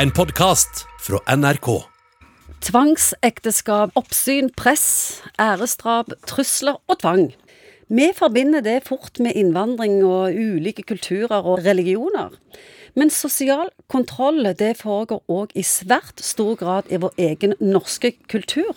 En podkast fra NRK. Tvangsekteskap, oppsyn, press, æresdrap, trusler og tvang. Vi forbinder det fort med innvandring og ulike kulturer og religioner. Men sosial kontroll det foregår òg i svært stor grad i vår egen norske kultur.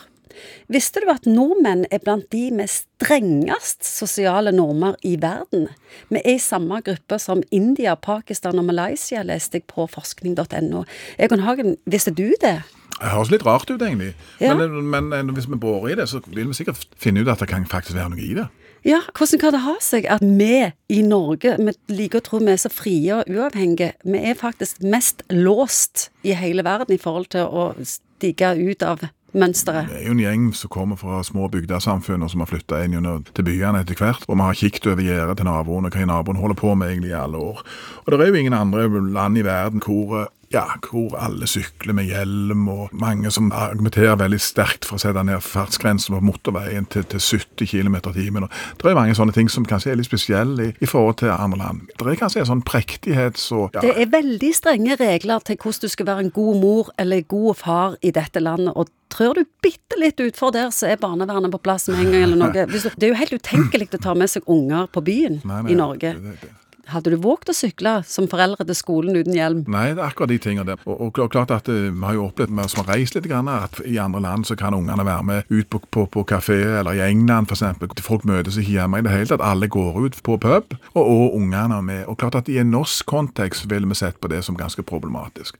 Visste du at nordmenn er blant de med strengest sosiale normer i verden? Vi er i samme gruppe som India, Pakistan og Malaysia, leste jeg på forskning.no. Egon Hagen, visste du det? Det høres litt rart ut, egentlig. Ja. Men, men eh, hvis vi borer i det, så vil vi sikkert finne ut at det kan faktisk være noe i det. Ja, hvordan kan det ha seg at vi i Norge, vi liker å tro vi er så frie og uavhengige, vi er faktisk mest låst i hele verden i forhold til å stige ut av mønsteret? Det er jo en gjeng som kommer fra små bygdesamfunn og som har flytta inn til byene etter hvert. Og vi har kikket over gjerdet til naboen og hva naboen holder på med egentlig i alle år. Og det er jo ingen andre land i verden hvor ja, hvor alle sykler med hjelm, og mange som argumenterer veldig sterkt for å sette ned fartsgrensen på motorveien til, til 70 km i timen. Det er mange sånne ting som kanskje er litt spesielle i, i forhold til andre land. Det er kanskje en sånn prektighet så ja, Det er veldig strenge regler til hvordan du skal være en god mor eller god far i dette landet. og Trør du bitte litt utfor der, så er barnevernet på plass med en gang eller noe. Det er jo helt utenkelig å ta med seg unger på byen Nei, nei, i Norge. det- det- Hadde du våget å sykle som foreldre til skolen uten hjelm? Nei, det er akkurat de tingene der. Og, og klart at eh, Vi har jo opplevd med oss som har reist litt, grann, at i andre land så kan ungene være med ut på, på, på kafé, eller i England f.eks. Folk møtes ikke hjemme i det hele tatt. Alle går ut på pub, og, og ungene er med. Og klart at I en norsk kontekst ville vi sett på det som ganske problematisk.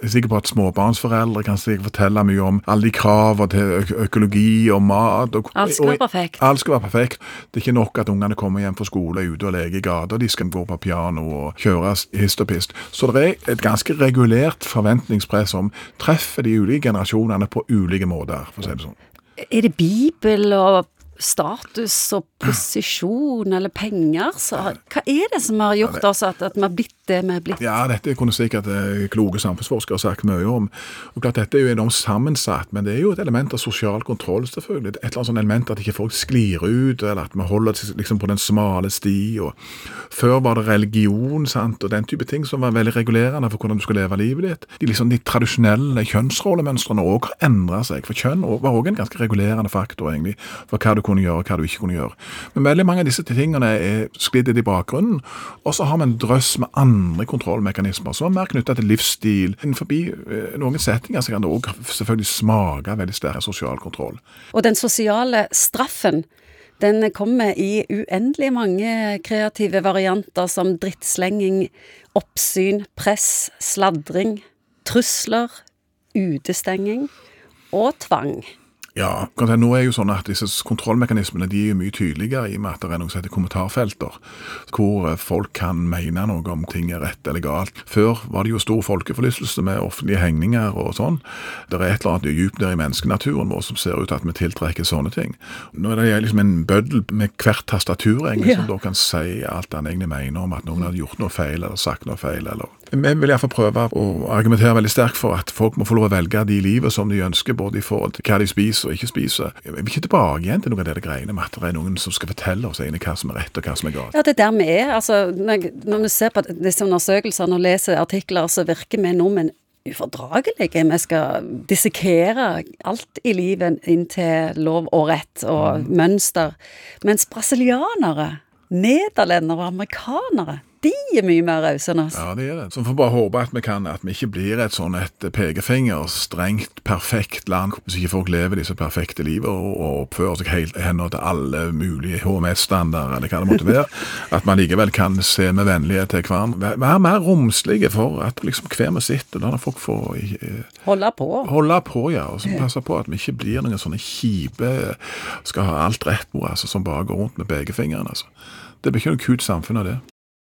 Jeg er sikker på at småbarnsforeldre kan fortelle mye om alle de kravene til økologi og mat. Og, Alt skal være perfekt. Alt skal være perfekt. Det er ikke nok at ungene kommer hjem fra skole, er ute og leker i gata. De skal gå på piano og kjøres hist og pist. Så det er et ganske regulert forventningspress som treffer de ulike generasjonene på ulike måter, for å si det sånn. Er det Bibel og status og posisjon eller penger? Så, hva er det som har gjort oss at, at vi har blitt det vi er blitt? Ja, dette kunne sikkert eh, kloke samfunnsforskere sagt mye om. Og klart Dette er jo enormt sammensatt, men det er jo et element av sosial kontroll, selvfølgelig. Et eller annet sånt element at ikke folk sklir ut, eller at vi holder liksom på den smale sti. og Før var det religion sant, og den type ting som var veldig regulerende for hvordan du skulle leve livet ditt. De, liksom, de tradisjonelle kjønnsrollemønstrene òg har endra seg. For kjønn var òg en ganske regulerende faktor egentlig, for hva du kunne gjøre og hva du ikke kunne gjøre. Men veldig mange av disse tingene er sklidd i bakgrunnen. Og så har vi en drøss med andre kontrollmekanismer som er mer knytta til livsstil. Innenfor eh, noen settinger så kan det òg selvfølgelig smake veldig sterk sosial kontroll. Og den sosiale straffen, den kommer i uendelig mange kreative varianter som drittslenging, oppsyn, press, sladring, trusler, utestenging og tvang. Ja, nå er jo sånn at disse kontrollmekanismene de er jo mye tydeligere i og med at det er noe som heter kommentarfelter, hvor eh, folk kan mene noe om ting er rett eller galt. Før var det jo stor folkeforlystelse med offentlige hengninger og sånn. Det er et eller annet djupt der i menneskenaturen vår som ser ut til at vi tiltrekker sånne ting. Nå er det liksom en bøddel med hvert tastatur egentlig, Ja. som da kan si alt han egentlig mener om at noen hadde gjort noe feil eller sagt noe feil. eller... Vi vil iallfall prøve å argumentere veldig sterkt for at folk må få lov å velge de livet som de ønsker, både i forhold til hva de spiser og ikke spiser. Vi vil ikke tilbake igjen til noe av det greiene med at det er noen som skal fortelle oss egentlig hva som er rett og hva som er galt. Ja, det er der vi er. Altså, når, jeg- vi ser på disse undersøkelsene og leser artikler, så virker vi nordmenn ufordragelige. Vi skal dissekere alt i livet inn til lov og rett og mønster. Mens brasilianere, nederlendere og amerikanere, de er mye mer rause enn oss. Ja, det er det. Så vi får bare håpe at vi kan, at vi ikke blir et sånn et pekefinger, strengt, perfekt land, hvis ikke folk lever disse perfekte livet og, og oppfører seg helt henhold til alle mulige HMS-standarder, eller hva det måtte være. At man likevel kan se med vennlighet til hverandre. Være mer romslige for at liksom hver vi sitter, la folk få eh, Holde på. holde på, ja, og så passe på at vi ikke blir noen sånne kjipe, skal ha alt rett på, altså, som bare går rundt med pekefingeren, altså. Det blir ikke noe kult samfunn av det.